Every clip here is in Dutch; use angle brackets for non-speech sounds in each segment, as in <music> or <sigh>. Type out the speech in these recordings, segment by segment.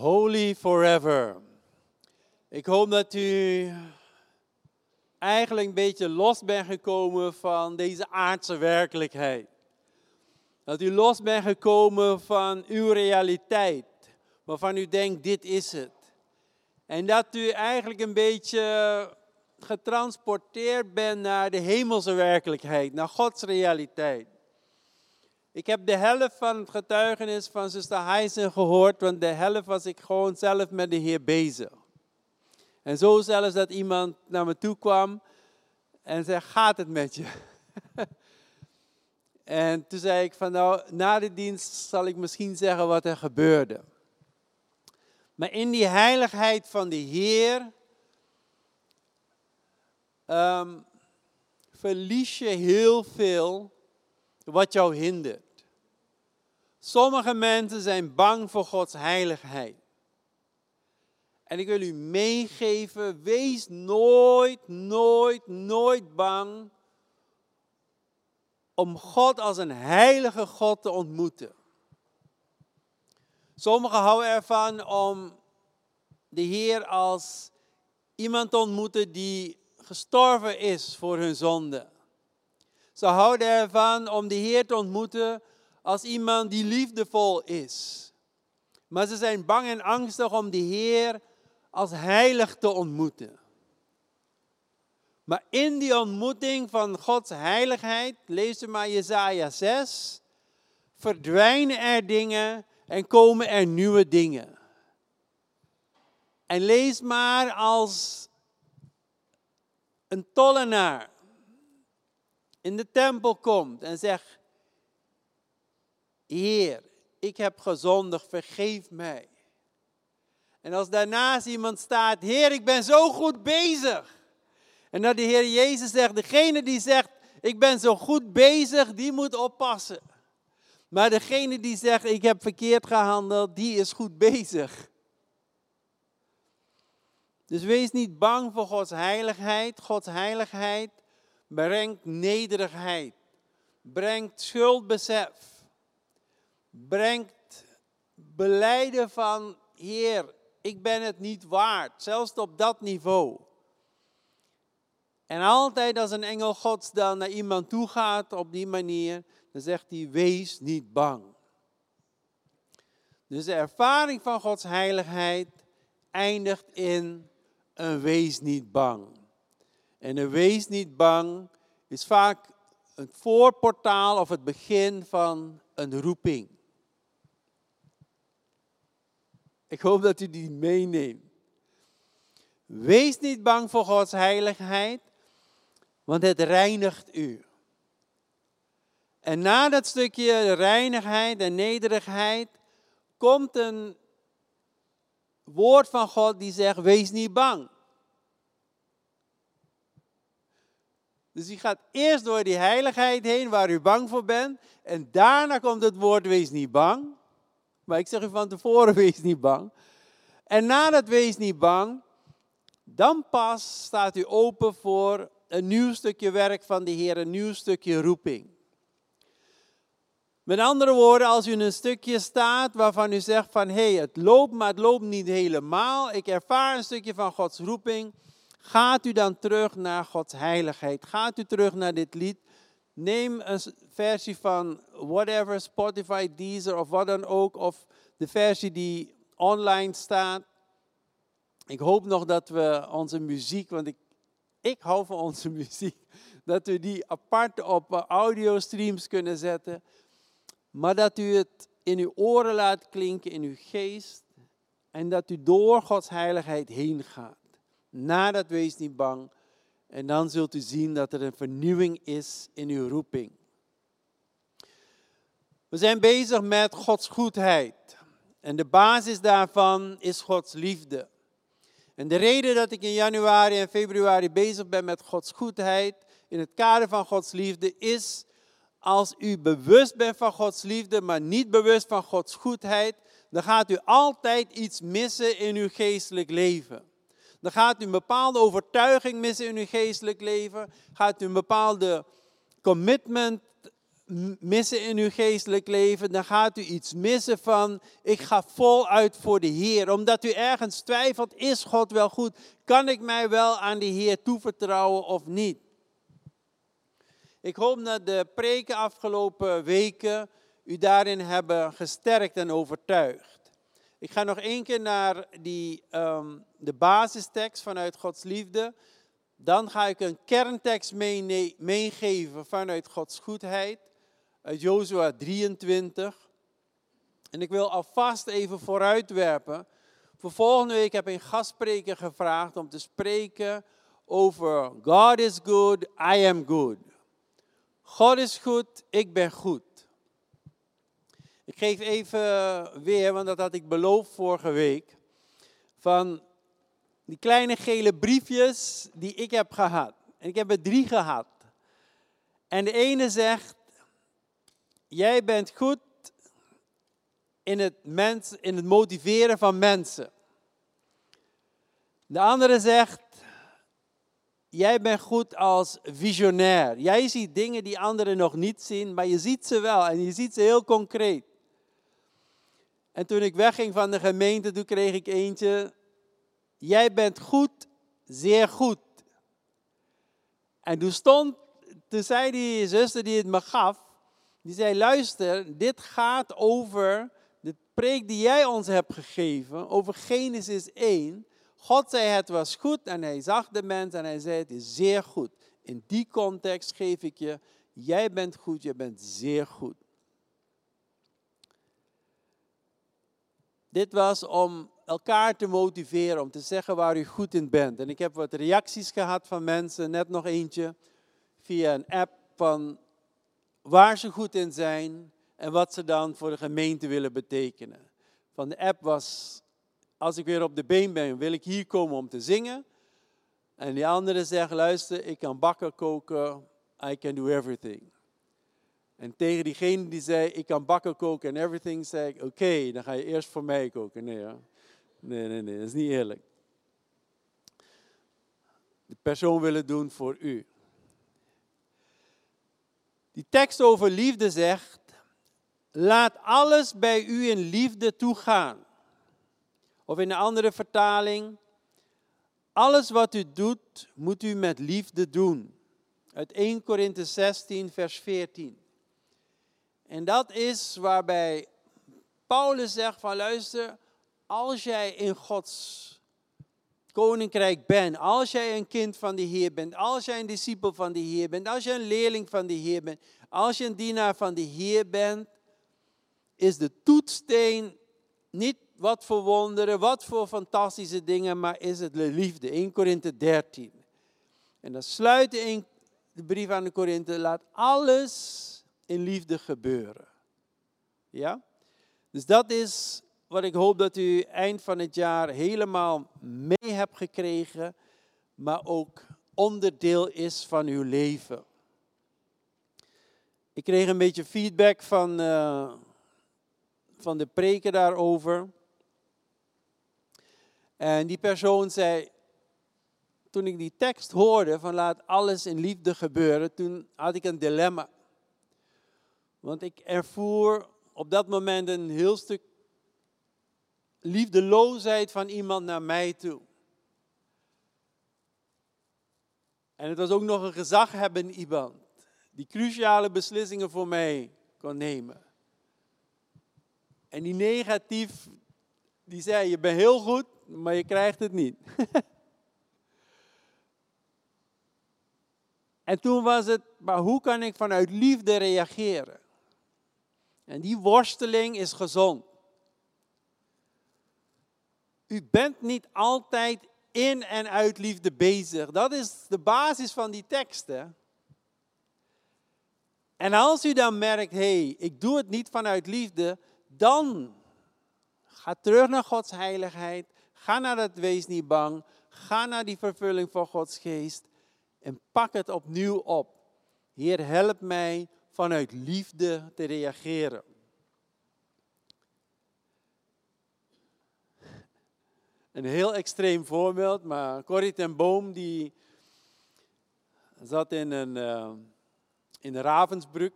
Holy forever. Ik hoop dat u eigenlijk een beetje los bent gekomen van deze aardse werkelijkheid. Dat u los bent gekomen van uw realiteit, waarvan u denkt, dit is het. En dat u eigenlijk een beetje getransporteerd bent naar de hemelse werkelijkheid, naar Gods realiteit. Ik heb de helft van het getuigenis van zuster Heisen gehoord, want de helft was ik gewoon zelf met de Heer bezig. En zo zelfs dat iemand naar me toe kwam en zei, gaat het met je? <laughs> en toen zei ik van nou, na de dienst zal ik misschien zeggen wat er gebeurde. Maar in die heiligheid van de Heer um, verlies je heel veel wat jou hindert. Sommige mensen zijn bang voor Gods heiligheid. En ik wil u meegeven, wees nooit, nooit, nooit bang om God als een heilige God te ontmoeten. Sommigen houden ervan om de Heer als iemand te ontmoeten die gestorven is voor hun zonde. Ze houden ervan om de Heer te ontmoeten als iemand die liefdevol is. Maar ze zijn bang en angstig om de Heer als heilig te ontmoeten. Maar in die ontmoeting van Gods heiligheid, lees maar Jezaja 6, verdwijnen er dingen en komen er nieuwe dingen. En lees maar als een tollenaar in de tempel komt en zegt, Heer, ik heb gezondigd, vergeef mij. En als daarnaast iemand staat, Heer, ik ben zo goed bezig. En dat de Heer Jezus zegt, degene die zegt, ik ben zo goed bezig, die moet oppassen. Maar degene die zegt, ik heb verkeerd gehandeld, die is goed bezig. Dus wees niet bang voor Gods heiligheid. Gods heiligheid brengt nederigheid, brengt schuldbesef, brengt beleiden van Heer, ik ben het niet waard, zelfs op dat niveau. En altijd als een engel Gods dan naar iemand toe gaat op die manier, dan zegt hij, wees niet bang. Dus de ervaring van Gods heiligheid eindigt in een wees niet bang. En een wees niet bang is vaak een voorportaal of het begin van een roeping. Ik hoop dat u die meeneemt. Wees niet bang voor Gods heiligheid, want het reinigt u. En na dat stukje reinigheid en nederigheid komt een woord van God die zegt, wees niet bang. Dus u gaat eerst door die heiligheid heen waar u bang voor bent. En daarna komt het woord, wees niet bang. Maar ik zeg u van tevoren, <laughs> wees niet bang. En na dat wees niet bang, dan pas staat u open voor een nieuw stukje werk van de Heer, een nieuw stukje roeping. Met andere woorden, als u in een stukje staat waarvan u zegt van hé, hey, het loopt, maar het loopt niet helemaal. Ik ervaar een stukje van Gods roeping. Gaat u dan terug naar Gods heiligheid? Gaat u terug naar dit lied? Neem een versie van whatever, Spotify, Deezer of wat dan ook. Of de versie die online staat. Ik hoop nog dat we onze muziek, want ik, ik hou van onze <laughs> muziek, dat we die apart op audiostreams kunnen zetten. Maar dat u het in uw oren laat klinken, in uw geest. En dat u door Gods heiligheid heen gaat. Nadat wees niet bang. En dan zult u zien dat er een vernieuwing is in uw roeping. We zijn bezig met Gods goedheid. En de basis daarvan is Gods liefde. En de reden dat ik in januari en februari bezig ben met Gods goedheid, in het kader van Gods liefde, is als u bewust bent van Gods liefde, maar niet bewust van Gods goedheid, dan gaat u altijd iets missen in uw geestelijk leven. Dan gaat u een bepaalde overtuiging missen in uw geestelijk leven. Gaat u een bepaalde commitment missen in uw geestelijk leven, dan gaat u iets missen van, ik ga voluit voor de Heer. Omdat u ergens twijfelt, is God wel goed? Kan ik mij wel aan de Heer toevertrouwen of niet? Ik hoop dat de preken afgelopen weken u daarin hebben gesterkt en overtuigd. Ik ga nog één keer naar die, um, de basistekst vanuit Gods liefde. Dan ga ik een kerntekst meegeven vanuit Gods goedheid. Uit Jozua 23. En ik wil alvast even vooruitwerpen. Voor volgende week heb ik een gastspreker gevraagd om te spreken over God is good, I am good. God is goed, ik ben goed. Ik geef even weer, want dat had ik beloofd vorige week, van die kleine gele briefjes die ik heb gehad. En ik heb er drie gehad. En de ene zegt, jij bent goed in het, in het motiveren van mensen. De andere zegt, jij bent goed als visionair. Jij ziet dingen die anderen nog niet zien, maar je ziet ze wel en je ziet ze heel concreet. En toen ik wegging van de gemeente, toen kreeg ik eentje, jij bent goed, zeer goed. En toen stond, toen zei die zuster die het me gaf, die zei, luister, dit gaat over de preek die jij ons hebt gegeven, over Genesis 1. God zei het was goed en hij zag de mens en hij zei het is zeer goed. In die context geef ik je, jij bent goed, je bent zeer goed. Dit was om elkaar te motiveren, om te zeggen waar u goed in bent. En ik heb wat reacties gehad van mensen, net nog eentje, via een app van waar ze goed in zijn en wat ze dan voor de gemeente willen betekenen. Van de app was, als ik weer op de been ben, wil ik hier komen om te zingen. En die andere zegt, luister, ik kan bakken, koken, I can do everything. En tegen diegene die zei, ik kan bakken, koken en everything, zei ik, oké, dan ga je eerst voor mij koken. Nee, nee, nee, nee, dat is niet eerlijk. De persoon wil het doen voor u. Die tekst over liefde zegt, laat alles bij u in liefde toegaan. Of in een andere vertaling, alles wat u doet, moet u met liefde doen. Uit 1 Korinthe 16, vers 14. En dat is waarbij Paulus zegt van luister, als jij in Gods koninkrijk bent, als jij een kind van de Heer bent, als jij een discipel van de Heer bent, als je een leerling van de Heer bent, als je een dienaar van de Heer bent, is de toetsteen niet wat voor wonderen, wat voor fantastische dingen, maar is het de liefde. 1 Korinthe 13. En dan sluit de brief aan de Korinthe, laat alles in liefde gebeuren. Ja? Dus dat is wat ik hoop dat u eind van het jaar helemaal mee hebt gekregen, maar ook onderdeel is van uw leven. Ik kreeg een beetje feedback van, uh, van de preken daarover. En die persoon zei, toen ik die tekst hoorde van laat alles in liefde gebeuren, toen had ik een dilemma. Want ik ervoer op dat moment een heel stuk liefdeloosheid van iemand naar mij toe. En het was ook nog een gezaghebbend iemand die cruciale beslissingen voor mij kon nemen. En die negatief, die zei, je bent heel goed, maar je krijgt het niet. <laughs> en toen was het, maar hoe kan ik vanuit liefde reageren? En die worsteling is gezond. U bent niet altijd in en uit liefde bezig. Dat is de basis van die teksten. En als u dan merkt, hey, ik doe het niet vanuit liefde, dan ga terug naar Gods heiligheid. Ga naar het wees niet bang. Ga naar die vervulling van Gods geest. En pak het opnieuw op. Heer, help mij vanuit liefde te reageren. Een heel extreem voorbeeld, maar Corrie ten Boom die zat in, een, uh, in Ravensbrück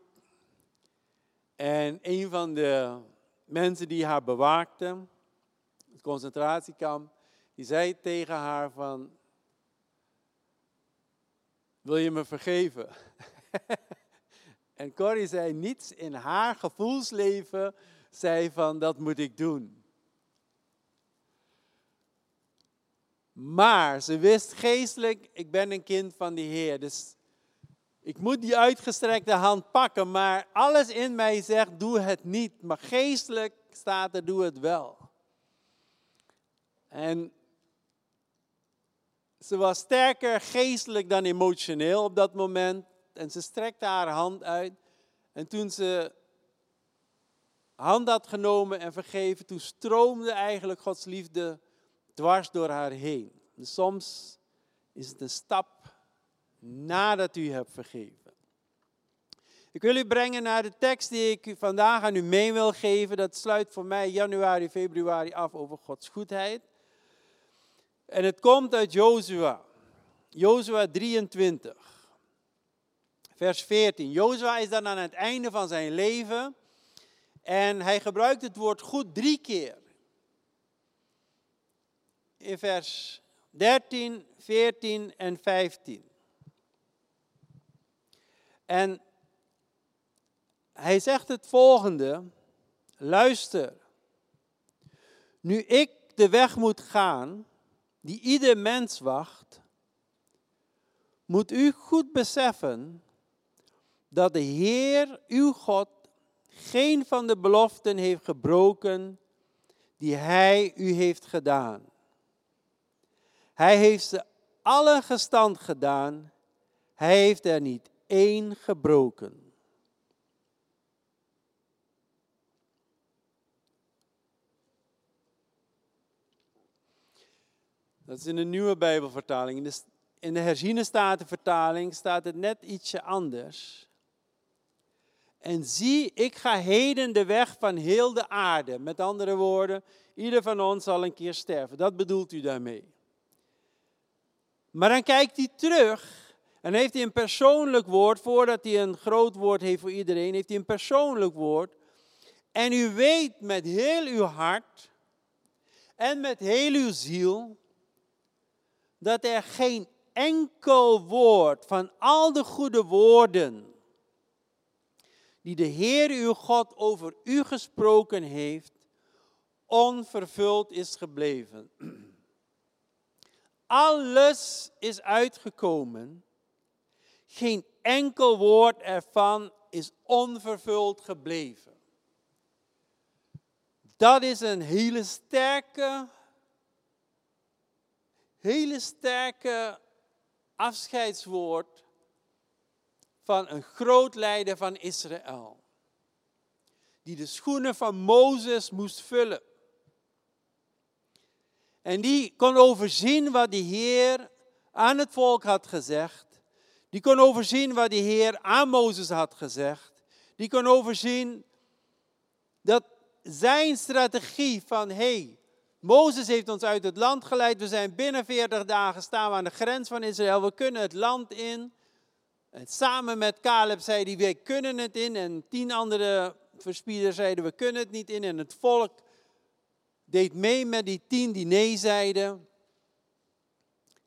En een van de mensen die haar bewaakte, het concentratiekamp, die zei tegen haar van, wil je me vergeven? <laughs> en Corrie zei niets in haar gevoelsleven, zei van dat moet ik doen. Maar ze wist geestelijk, ik ben een kind van de Heer. Dus ik moet die uitgestrekte hand pakken, maar alles in mij zegt, doe het niet. Maar geestelijk staat er, doe het wel. En ze was sterker geestelijk dan emotioneel op dat moment. En ze strekte haar hand uit. En toen ze hand had genomen en vergeven, toen stroomde eigenlijk Gods liefde dwars door haar heen. Dus soms is het een stap nadat u hebt vergeven. Ik wil u brengen naar de tekst die ik vandaag aan u mee wil geven. Dat sluit voor mij januari, februari af over Gods goedheid. En het komt uit Jozua. Jozua 23. Vers 14. Jozua is dan aan het einde van zijn leven. En hij gebruikt het woord goed drie keer. In vers 13, 14 en 15. En hij zegt het volgende. Luister. Nu ik de weg moet gaan die ieder mens wacht, moet u goed beseffen dat de Heer, uw God, geen van de beloften heeft gebroken die Hij u heeft gedaan. Hij heeft ze alle gestand gedaan. Hij heeft er niet één gebroken. Dat is in de nieuwe Bijbelvertaling. In de, herziene statenvertaling staat het net ietsje anders. En zie, ik ga heden de weg van heel de aarde. Met andere woorden, ieder van ons zal een keer sterven. Dat bedoelt u daarmee. Maar dan kijkt hij terug en heeft hij een persoonlijk woord, voordat hij een groot woord heeft voor iedereen, heeft hij een persoonlijk woord. En u weet met heel uw hart en met heel uw ziel dat er geen enkel woord van al de goede woorden die de Heer uw God over u gesproken heeft, onvervuld is gebleven. <clears throat> Alles is uitgekomen. Geen enkel woord ervan is onvervuld gebleven. Dat is een hele sterke hele sterke afscheidswoord van een groot leider van Israël. Die de schoenen van Mozes moest vullen. En die kon overzien wat de Heer aan het volk had gezegd. Die kon overzien wat de Heer aan Mozes had gezegd. Die kon overzien dat zijn strategie van, hé, hey, Mozes heeft ons uit het land geleid. We zijn binnen 40 dagen staan we aan de grens van Israël. We kunnen het land in. En samen met Caleb zei hij, wij kunnen het in. En tien andere verspieders zeiden, we kunnen het niet in. En het volk deed mee met die tien die nee zeiden.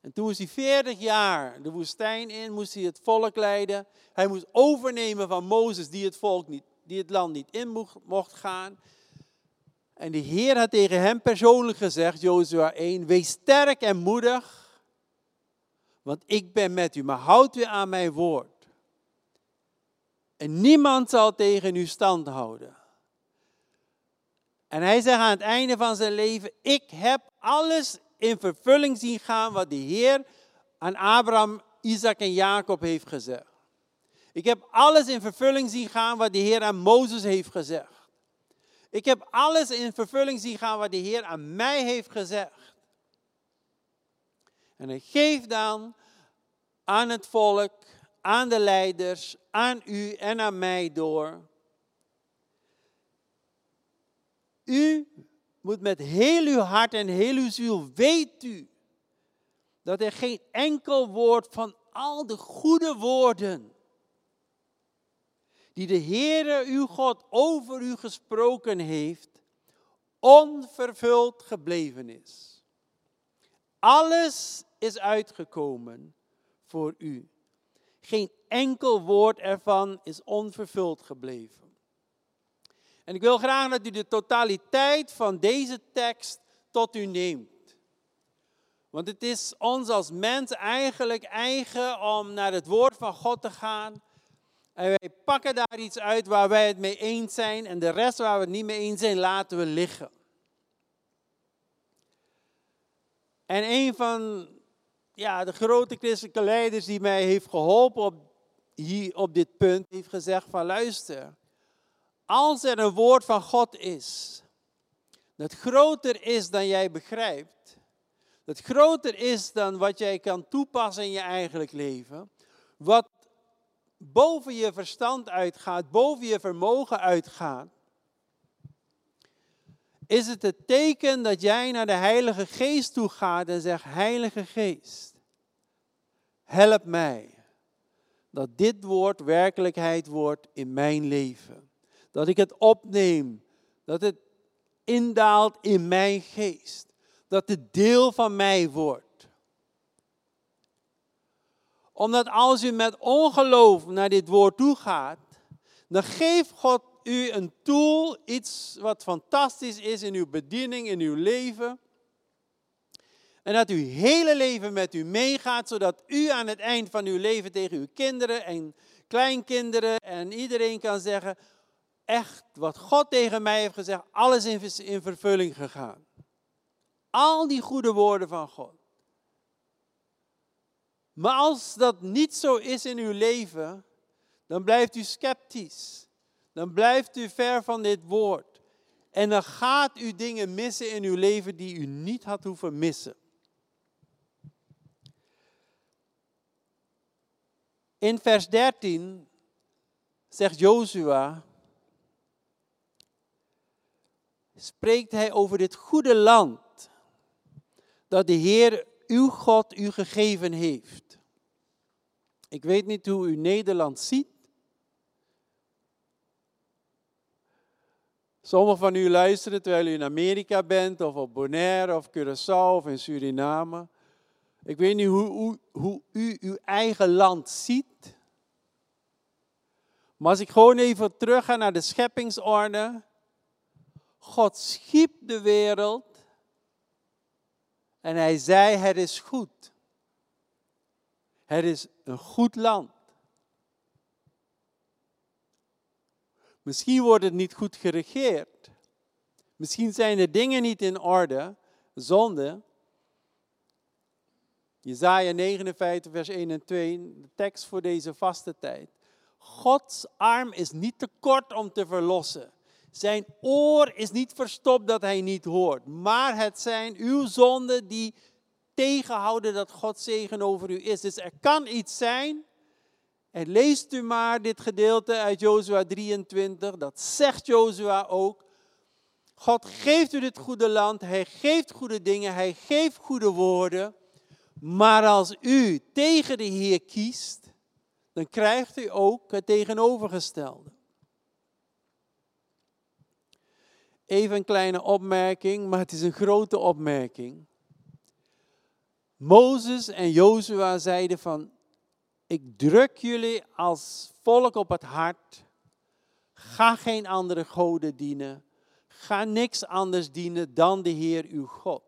En toen was hij 40 jaar de woestijn in, moest hij het volk leiden. Hij moest overnemen van Mozes die het, volk niet, die het land niet in mocht gaan. En de Heer had tegen hem persoonlijk gezegd, Jozua 1, wees sterk en moedig, want ik ben met u, maar houd u aan mijn woord. En niemand zal tegen u stand houden. En hij zegt aan het einde van zijn leven, ik heb alles in vervulling zien gaan wat de Heer aan Abraham, Isaac en Jacob heeft gezegd. Ik heb alles in vervulling zien gaan wat de Heer aan Mozes heeft gezegd. Ik heb alles in vervulling zien gaan wat de Heer aan mij heeft gezegd. En hij geeft dan aan het volk, aan de leiders, aan u en aan mij door. U moet met heel uw hart en heel uw ziel, weet u, dat er geen enkel woord van al de goede woorden die de Heere uw God over u gesproken heeft, onvervuld gebleven is. Alles is uitgekomen voor u. Geen enkel woord ervan is onvervuld gebleven. En ik wil graag dat u de totaliteit van deze tekst tot u neemt. Want het is ons als mens eigenlijk eigen om naar het woord van God te gaan. En wij pakken daar iets uit waar wij het mee eens zijn. En de rest waar we het niet mee eens zijn, laten we liggen. En een van ja, de grote christelijke leiders die mij heeft geholpen op, hier, op dit punt, heeft gezegd van luister. Als er een woord van God is, dat groter is dan jij begrijpt, dat groter is dan wat jij kan toepassen in je eigenlijk leven, wat boven je verstand uitgaat, boven je vermogen uitgaat, is het het teken dat jij naar de Heilige Geest toe gaat en zegt, Heilige Geest, help mij dat dit woord werkelijkheid wordt in mijn leven. Dat ik het opneem, dat het indaalt in mijn geest dat het deel van mij wordt. Omdat als u met ongeloof naar dit woord toe gaat, dan geeft God u een tool, iets wat fantastisch is in uw bediening, in uw leven. En dat uw hele leven met u meegaat, zodat u aan het eind van uw leven tegen uw kinderen en kleinkinderen en iedereen kan zeggen, echt wat God tegen mij heeft gezegd, alles is in vervulling gegaan. Al die goede woorden van God. Maar als dat niet zo is in uw leven, dan blijft u sceptisch. Dan blijft u ver van dit woord. En dan gaat u dingen missen in uw leven die u niet had hoeven missen. In vers 13 zegt Jozua, spreekt hij over dit goede land dat de Heer uw God u gegeven heeft. Ik weet niet hoe u Nederland ziet. Sommigen van u luisteren terwijl u in Amerika bent, of op Bonaire, of Curaçao, of in Suriname. Ik weet niet hoe, hoe, hoe u uw eigen land ziet. Maar als ik gewoon even terug ga naar de scheppingsorde. God schiep de wereld en hij zei, het is goed. Het is een goed land. Misschien wordt het niet goed geregeerd. Misschien zijn de dingen niet in orde, zonde. Jezaja 59, vers 1 en 2, de tekst voor deze vaste tijd. Gods arm is niet te kort om te verlossen. Zijn oor is niet verstopt dat hij niet hoort. Maar het zijn uw zonden die tegenhouden dat God zegen over u is. Dus er kan iets zijn. En leest u maar dit gedeelte uit Jozua 23. Dat zegt Jozua ook. God geeft u dit goede land. Hij geeft goede dingen. Hij geeft goede woorden. Maar als u tegen de Heer kiest, dan krijgt u ook het tegenovergestelde. Even een kleine opmerking, maar het is een grote opmerking. Mozes en Jozua zeiden van, ik druk jullie als volk op het hart, ga geen andere goden dienen, ga niks anders dienen dan de Heer uw God.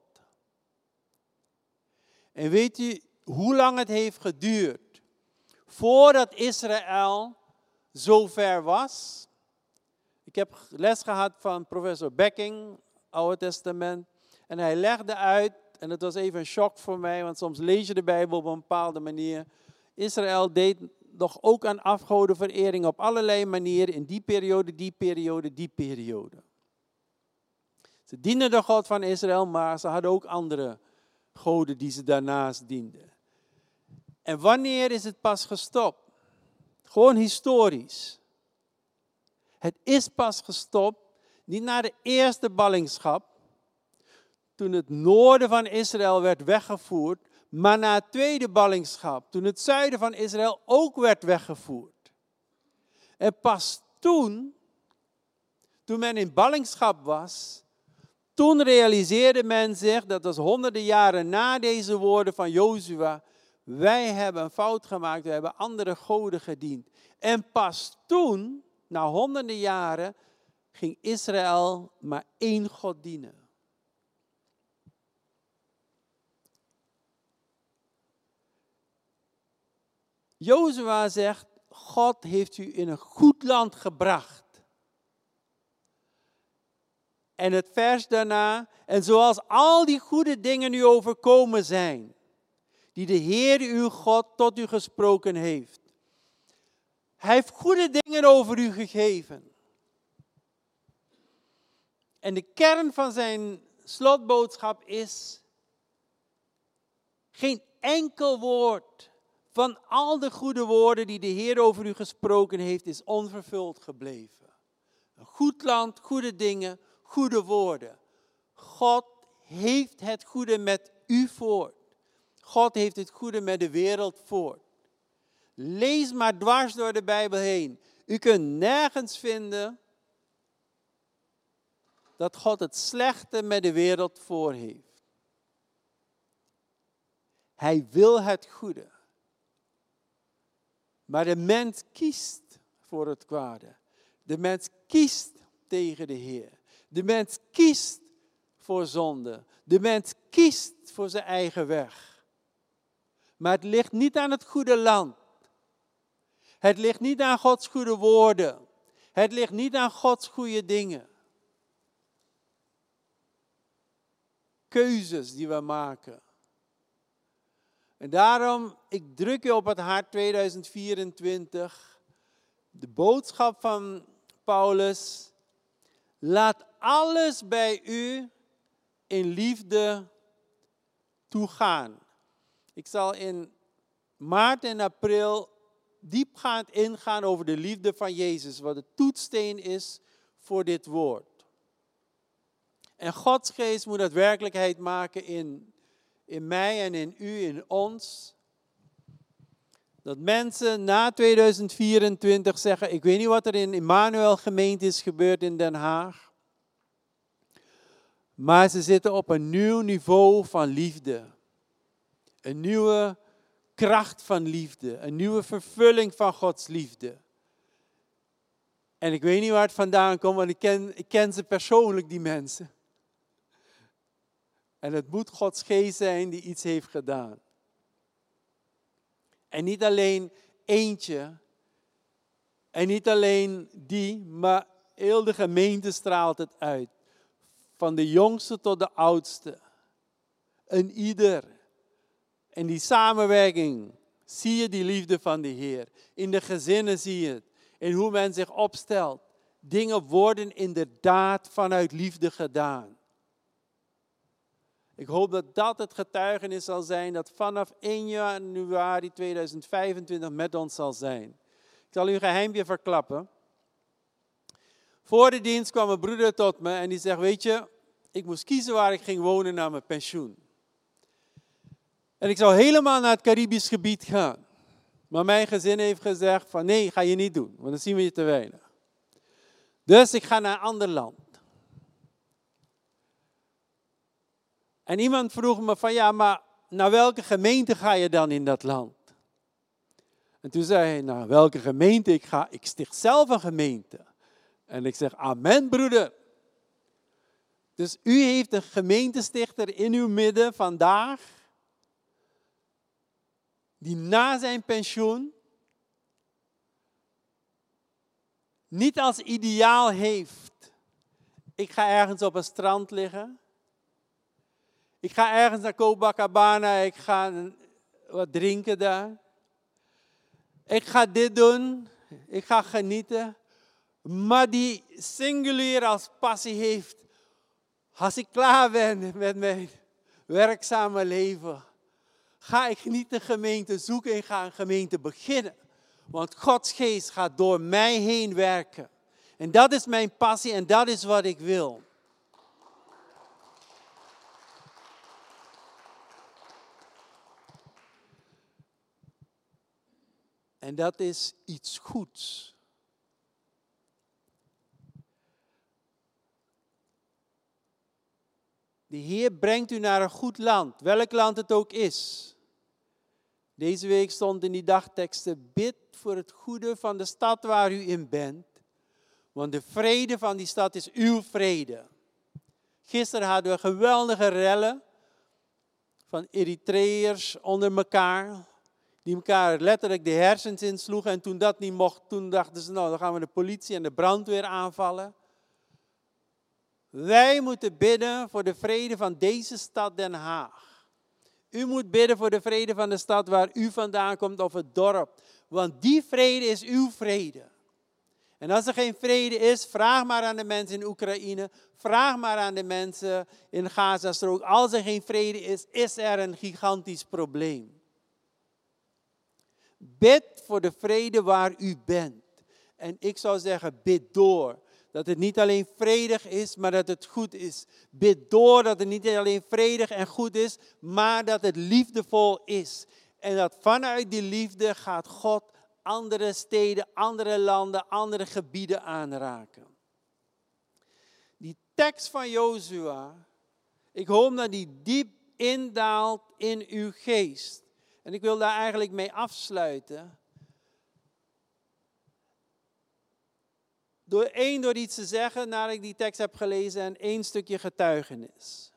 En weet u hoe lang het heeft geduurd voordat Israël zover was? Ik heb les gehad van professor Becking, Oude Testament. En hij legde uit, en het was even een shock voor mij, want soms lees je de Bijbel op een bepaalde manier. Israël deed nog ook aan afgodenverering op allerlei manieren in die periode, die periode, die periode. Ze dienden de God van Israël, maar ze hadden ook andere goden die ze daarnaast dienden. En wanneer is het pas gestopt? Gewoon historisch. Het is pas gestopt, niet na de eerste ballingschap, toen het noorden van Israël werd weggevoerd, maar na het tweede ballingschap, toen het zuiden van Israël ook werd weggevoerd. En pas toen, toen men in ballingschap was, toen realiseerde men zich, dat was honderden jaren na deze woorden van Jozua, wij hebben een fout gemaakt, we hebben andere goden gediend. En pas toen, na honderden jaren, ging Israël maar één God dienen. Jozua zegt, God heeft u in een goed land gebracht. En het vers daarna, en zoals al die goede dingen u overkomen zijn, die de Heer uw God tot u gesproken heeft. Hij heeft goede dingen over u gegeven. En de kern van zijn slotboodschap is, geen enkel woord van al de goede woorden die de Heer over u gesproken heeft, is onvervuld gebleven. Een goed land, goede dingen, goede woorden. God heeft het goede met u voor. God heeft het goede met de wereld voor. Lees maar dwars door de Bijbel heen. U kunt nergens vinden dat God het slechte met de wereld voor heeft. Hij wil het goede. Maar de mens kiest voor het kwade. De mens kiest tegen de Heer. De mens kiest voor zonde. De mens kiest voor zijn eigen weg. Maar het ligt niet aan het goede land. Het ligt niet aan Gods goede woorden. Het ligt niet aan Gods goede dingen. Keuzes die we maken. En daarom, ik druk je op het hart 2024. De boodschap van Paulus. Laat alles bij u in liefde toegaan. Ik zal in maart en april diepgaand ingaan over de liefde van Jezus, wat de toetsteen is voor dit woord. En Gods geest moet dat werkelijkheid maken in, in mij en in u, in ons. Dat mensen na 2024 zeggen, ik weet niet wat er in Emmanuel gemeente is gebeurd in Den Haag. Maar ze zitten op een nieuw niveau van liefde. Een nieuwe kracht van liefde. Een nieuwe vervulling van Gods liefde. En ik weet niet waar het vandaan komt, want ik ken, ik ken ze persoonlijk, die mensen. En het moet Gods geest zijn die iets heeft gedaan. En niet alleen eentje. En niet alleen die, maar heel de gemeente straalt het uit. Van de jongste tot de oudste. En ieder. In die samenwerking zie je die liefde van de Heer. In de gezinnen zie je het. In hoe men zich opstelt. Dingen worden inderdaad vanuit liefde gedaan. Ik hoop dat dat het getuigenis zal zijn dat vanaf 1 januari 2025 met ons zal zijn. Ik zal u een geheimje verklappen. Voor de dienst kwam een broeder tot me en die zegt, weet je, ik moest kiezen waar ik ging wonen na mijn pensioen. En ik zou helemaal naar het Caribisch gebied gaan. Maar mijn gezin heeft gezegd van nee, ga je niet doen, want dan zien we je te weinig. Dus ik ga naar een ander land. En iemand vroeg me van ja, maar naar welke gemeente ga je dan in dat land? En toen zei hij, naar welke gemeente ik ga? Ik sticht zelf een gemeente. En ik zeg, amen broeder. Dus u heeft een gemeentestichter in uw midden vandaag, die na zijn pensioen niet als ideaal heeft, ik ga ergens op een strand liggen, ik ga ergens naar Copacabana, ik ga wat drinken daar. Ik ga dit doen, ik ga genieten. Maar die singulier als passie heeft, als ik klaar ben met mijn werkzame leven, Ga ik niet de gemeente zoeken, en ga een gemeente beginnen. Want Gods geest gaat door mij heen werken. En dat is mijn passie en dat is wat ik wil. En dat is iets goeds. De Heer brengt u naar een goed land, welk land het ook is. Deze week stond in die dagteksten: bid voor het goede van de stad waar u in bent, want de vrede van die stad is uw vrede. Gisteren hadden we geweldige rellen van Eritreërs onder elkaar, die elkaar letterlijk de hersens insloegen. En toen dat niet mocht, toen dachten ze, nou dan gaan we de politie en de brandweer aanvallen. Wij moeten bidden voor de vrede van deze stad Den Haag. U moet bidden voor de vrede van de stad waar u vandaan komt of het dorp. Want die vrede is uw vrede. En als er geen vrede is, vraag maar aan de mensen in Oekraïne. Vraag maar aan de mensen in Gazastrook. Als er geen vrede is, is er een gigantisch probleem. Bid voor de vrede waar u bent. En ik zou zeggen, bid door. Dat het niet alleen vredig is, maar dat het goed is. Bid door dat het niet alleen vredig en goed is, maar dat het liefdevol is. En dat vanuit die liefde gaat God andere steden, andere landen, andere gebieden aanraken. Die tekst van Jozua, ik hoop dat die diep indaalt in uw geest. En ik wil daar eigenlijk mee afsluiten. Door één, door iets te zeggen nadat ik die tekst heb gelezen en één stukje getuigenis.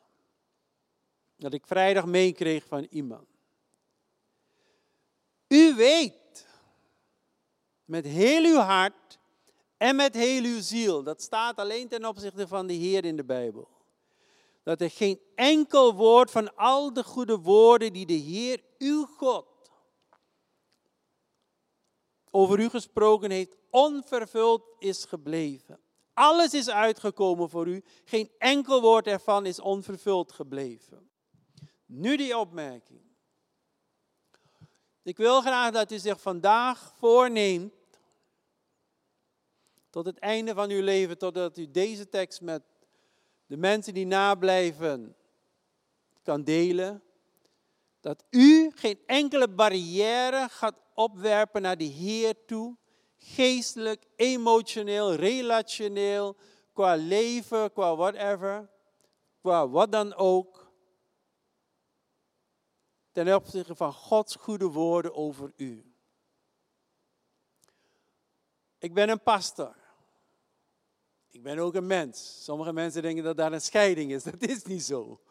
Dat ik vrijdag meekreeg van iemand. U weet met heel uw hart en met heel uw ziel, dat staat alleen ten opzichte van de Heer in de Bijbel, dat er geen enkel woord van al de goede woorden die de Heer, uw God, over u gesproken heeft, onvervuld is gebleven. Alles is uitgekomen voor u. Geen enkel woord ervan is onvervuld gebleven. Nu die opmerking. Ik wil graag dat u zich vandaag voorneemt, tot het einde van uw leven, totdat u deze tekst met de mensen die nablijven kan delen, dat u geen enkele barrière gaat opwerpen naar de Heer toe, geestelijk, emotioneel, relationeel, qua leven, qua whatever, qua wat dan ook, ten opzichte van Gods goede woorden over u. Ik ben een pastor. Ik ben ook een mens. Sommige mensen denken dat daar een scheiding is. <laughs> Dat is niet zo.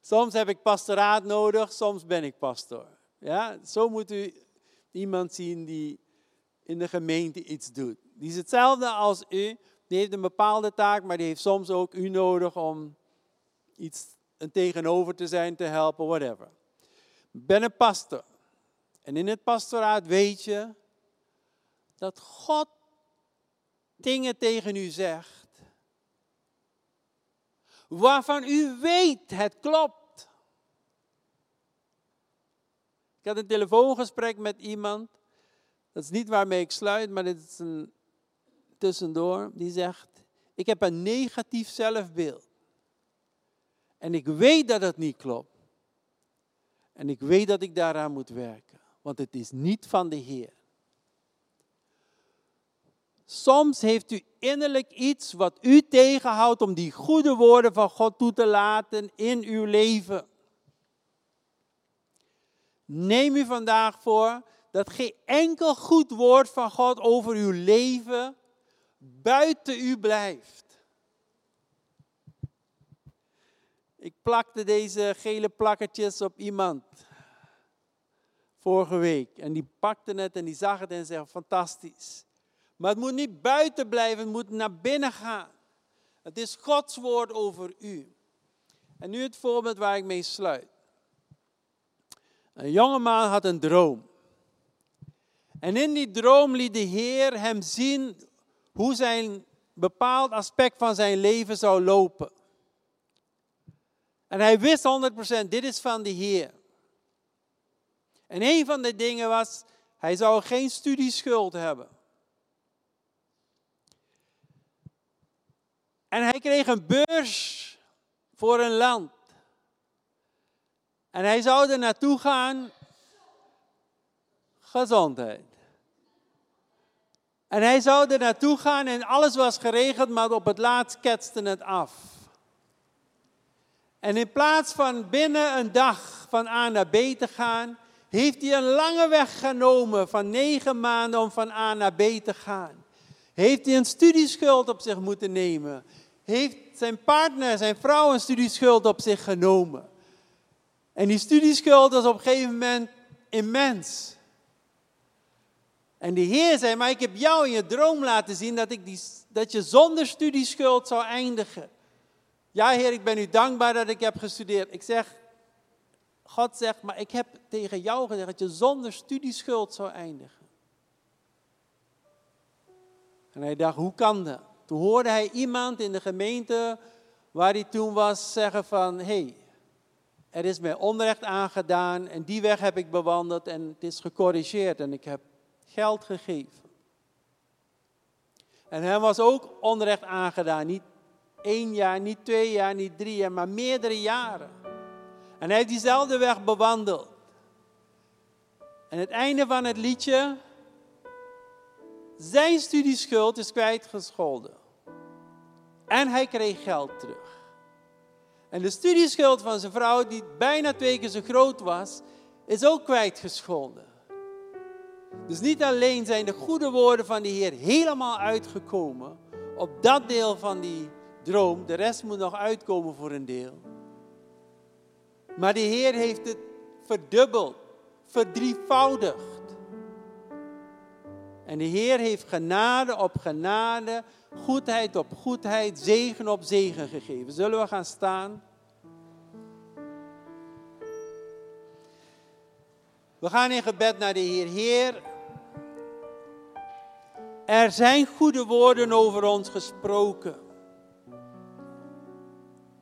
Soms heb ik pastoraat nodig, soms ben ik pastor. Ja, zo moet u iemand zien die in de gemeente iets doet. Die is hetzelfde als u, die heeft een bepaalde taak, maar die heeft soms ook u nodig om iets een tegenover te zijn, te helpen, whatever. Ben een pastor. En in het pastoraat weet je dat God dingen tegen u zegt. Waarvan u weet het klopt. Ik had een telefoongesprek met iemand. Dat is niet waarmee ik sluit, maar dit is een tussendoor. Die zegt: Ik heb een negatief zelfbeeld. En ik weet dat het niet klopt. En ik weet dat ik daaraan moet werken. Want het is niet van de Heer. Soms heeft u innerlijk iets wat u tegenhoudt om die goede woorden van God toe te laten in uw leven. Neem u vandaag voor dat geen enkel goed woord van God over uw leven buiten u blijft. Ik plakte deze gele plakketjes op iemand vorige week. En die pakte het en die zag het en zei, fantastisch. Maar het moet niet buiten blijven, het moet naar binnen gaan. Het is Gods woord over u. En nu het voorbeeld waar ik mee sluit. Een jongeman had een droom. En in die droom liet de Heer hem zien hoe zijn bepaald aspect van zijn leven zou lopen. En hij wist 100%, dit is van de Heer. En een van de dingen was, hij zou geen studieschuld hebben. En hij kreeg een beurs voor een land. En hij zou er naartoe gaan. Gezondheid. En hij zou er naartoe gaan en alles was geregeld, maar op het laatst ketste het af. En in plaats van binnen een dag van A naar B te gaan, heeft hij een lange weg genomen van negen maanden om van A naar B te gaan. Heeft hij een studieschuld op zich moeten nemen. Heeft zijn partner, zijn vrouw een studieschuld op zich genomen. En die studieschuld was op een gegeven moment immens. En de Heer zei, maar ik heb jou in je droom laten zien dat, ik die, dat je zonder studieschuld zou eindigen. Ja Heer, ik ben u dankbaar dat ik heb gestudeerd. Ik zeg, God zegt, maar ik heb tegen jou gezegd dat je zonder studieschuld zou eindigen. En hij dacht, hoe kan dat? Toen hoorde hij iemand in de gemeente waar hij toen was zeggen van, hé, hey, er is mij onrecht aangedaan en die weg heb ik bewandeld en het is gecorrigeerd en ik heb geld gegeven. En hem was ook onrecht aangedaan, niet één jaar, niet twee jaar, niet drie jaar, maar meerdere jaren. En hij heeft diezelfde weg bewandeld. En het einde van het liedje, zijn studieschuld is kwijtgescholden. En hij kreeg geld terug. En de studieschuld van zijn vrouw, die bijna twee keer zo groot was, is ook kwijtgescholden. Dus niet alleen zijn de goede woorden van de Heer helemaal uitgekomen op dat deel van die droom, de rest moet nog uitkomen voor een deel. Maar de Heer heeft het verdubbeld, verdrievoudigd. En de Heer heeft genade op genade, goedheid op goedheid, zegen op zegen gegeven. Zullen we gaan staan? We gaan in gebed naar de Heer. Heer, er zijn goede woorden over ons gesproken.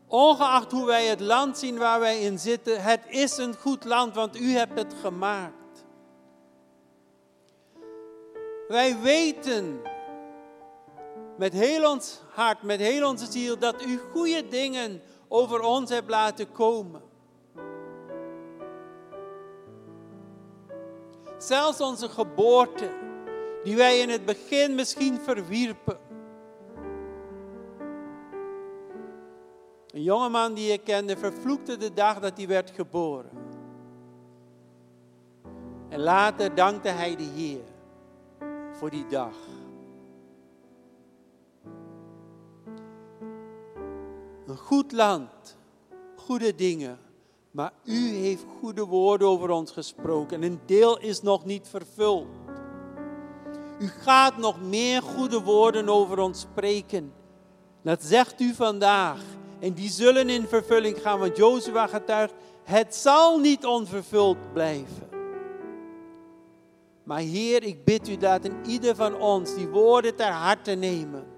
Ongeacht hoe wij het land zien waar wij in zitten, het is een goed land, want u hebt het gemaakt. Wij weten met heel ons hart, met heel onze ziel, dat u goede dingen over ons hebt laten komen. Zelfs onze geboorte, die wij in het begin misschien verwierpen. Een jongeman die ik kende vervloekte de dag dat hij werd geboren. En later dankte hij de Heer voor die dag. Een goed land, goede dingen. Maar u heeft goede woorden over ons gesproken. En een deel is nog niet vervuld. U gaat nog meer goede woorden over ons spreken. Dat zegt u vandaag. En die zullen in vervulling gaan, want Jozua getuigt, het zal niet onvervuld blijven. Maar Heer, ik bid u, laat in ieder van ons die woorden ter harte nemen.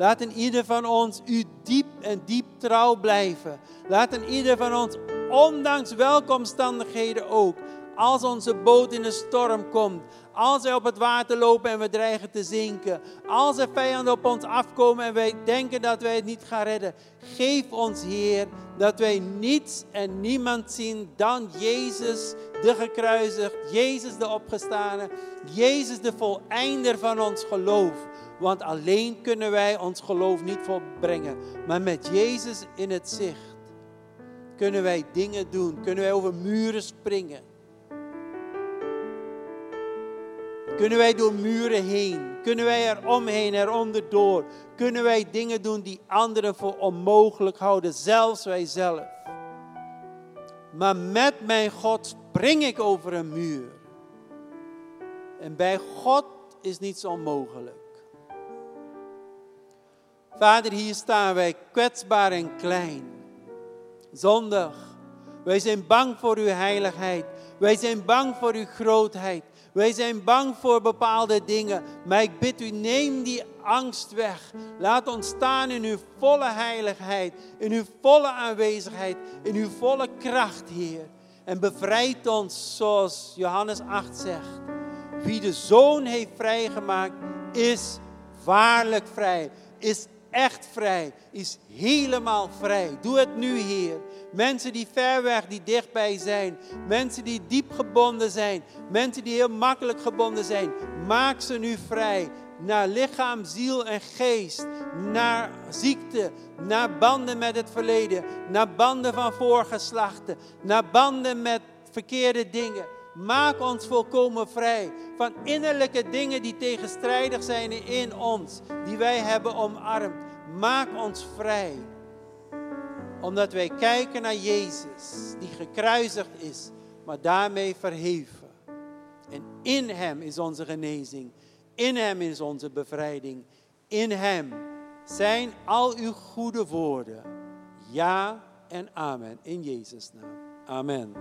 Laat in ieder van ons u diep en diep trouw blijven. Laat in ieder van ons, ondanks welke omstandigheden ook, als onze boot in een storm komt, als wij op het water lopen en we dreigen te zinken, als er vijanden op ons afkomen en wij denken dat wij het niet gaan redden, geef ons Heer dat wij niets en niemand zien dan Jezus de gekruisigd, Jezus de opgestane, Jezus de voleinder van ons geloof. Want alleen kunnen wij ons geloof niet volbrengen. Maar met Jezus in het zicht kunnen wij dingen doen. Kunnen wij over muren springen. Kunnen wij door muren heen? Kunnen wij er omheen, door? Kunnen wij dingen doen die anderen voor onmogelijk houden, zelfs wij zelf? Maar met mijn God spring ik over een muur. En bij God is niets onmogelijk. Vader, hier staan wij kwetsbaar en klein. Zondig. Wij zijn bang voor uw heiligheid. Wij zijn bang voor uw grootheid. Wij zijn bang voor bepaalde dingen. Maar ik bid u, neem die angst weg. Laat ons staan in uw volle heiligheid. In uw volle aanwezigheid. In uw volle kracht, Heer. En bevrijd ons zoals Johannes 8 zegt. Wie de zoon heeft vrijgemaakt, is waarlijk vrij. Is echt vrij, is helemaal vrij. Doe het nu, Heer. Mensen die ver weg, die dichtbij zijn. Mensen die diep gebonden zijn. Mensen die heel makkelijk gebonden zijn. Maak ze nu vrij. naar lichaam, ziel en geest, naar ziekte, naar banden met het verleden, naar banden van voorgeslachten, naar banden met verkeerde dingen. Maak ons volkomen vrij van innerlijke dingen die tegenstrijdig zijn in ons, die wij hebben omarmd. Maak ons vrij. Omdat wij kijken naar Jezus, die gekruisigd is, maar daarmee verheven. En in Hem is onze genezing. In Hem is onze bevrijding. In Hem zijn al uw goede woorden. Ja en amen. In Jezus' naam. Amen.